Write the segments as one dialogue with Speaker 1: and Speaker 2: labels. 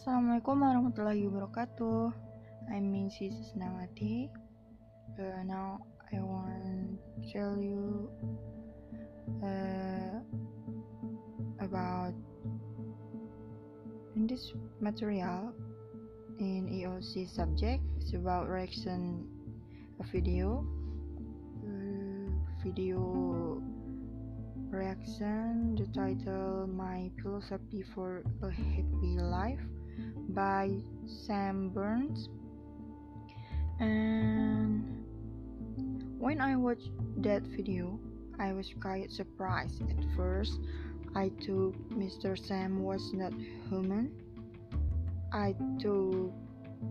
Speaker 1: Assalamualaikum warahmatullahi wabarakatuh. I'm Missy Susnawati. Uh, now I want to tell you uh, about in this material in EOC subject. It's about reaction a video. Uh, video reaction. The title My Philosophy for a Happy Life by Sam Berns. And when I watched that video, I was quite surprised at first. I thought Mr. Sam was not human. I thought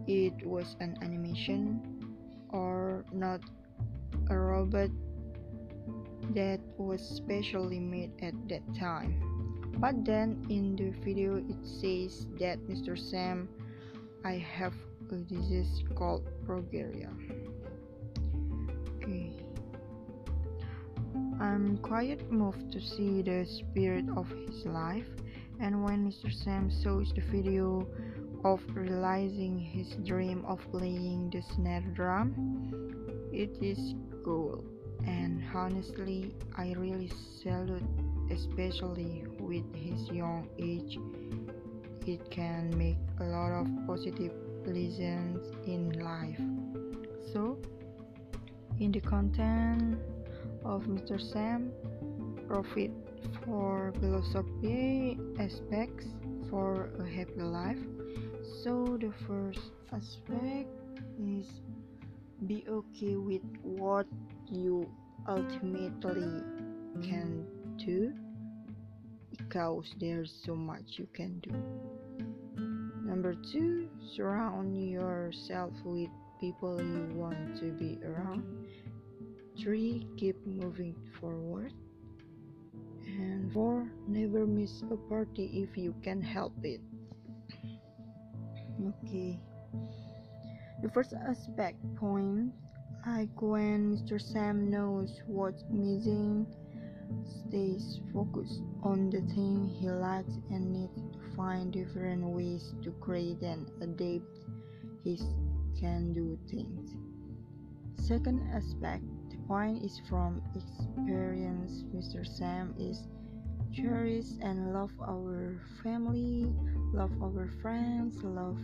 Speaker 1: it was an animation or not a robot that was specially made at that time. But then in the video it says that Mr. Sam I have a disease called progeria. Okay. I'm quite moved to see the spirit of his life and when Mr. Sam shows the video of realizing his dream of playing the snare drum, it is cool and honestly I really salute especially with his young age it can make a lot of positive lessons in life so in the content of Mr. Sam profit for philosophy aspects for a happy life so the first aspect is be okay with what you ultimately can do because there's so much you can do. Number two, surround yourself with people you want to be around. Three, keep moving forward. And four, never miss a party if you can help it. Okay. The first aspect point like when Mr. Sam knows what's missing, stays focused on the thing he likes and needs to find different ways to create and adapt his can do things. Second aspect, the point is from experience. Mr. Sam is cherish and love our family, love our friends, love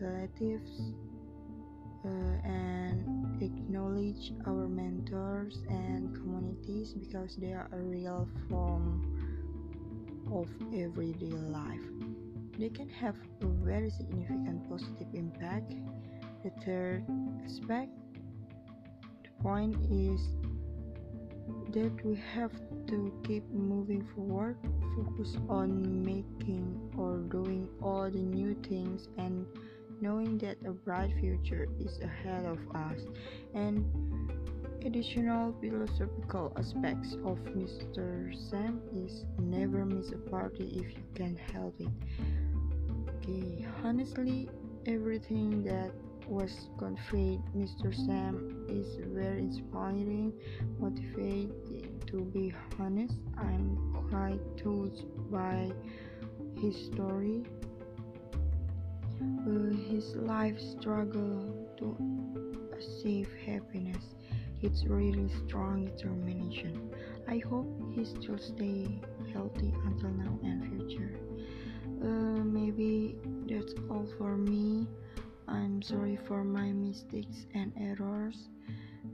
Speaker 1: relatives, uh, and acknowledge our mentors and communities because they are a real form of everyday life. They can have a very significant positive impact. The third aspect, the point is that we have to keep moving forward, focus on making or doing all the new things and knowing that a bright future is ahead of us, and additional philosophical aspects of Mr. Sam is never miss a party if you can help it. Okay, honestly, everything that was conveyed Mr. Sam is very inspiring, motivating to be honest. I'm quite touched by his story his life struggle to achieve happiness. It's really strong determination. I hope he still stay healthy until now and future. Uh, maybe that's all for me. I'm sorry for my mistakes and errors.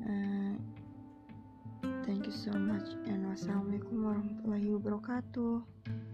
Speaker 1: Uh, thank you so much and wassalamualaikum warahmatullahi wabarakatuh.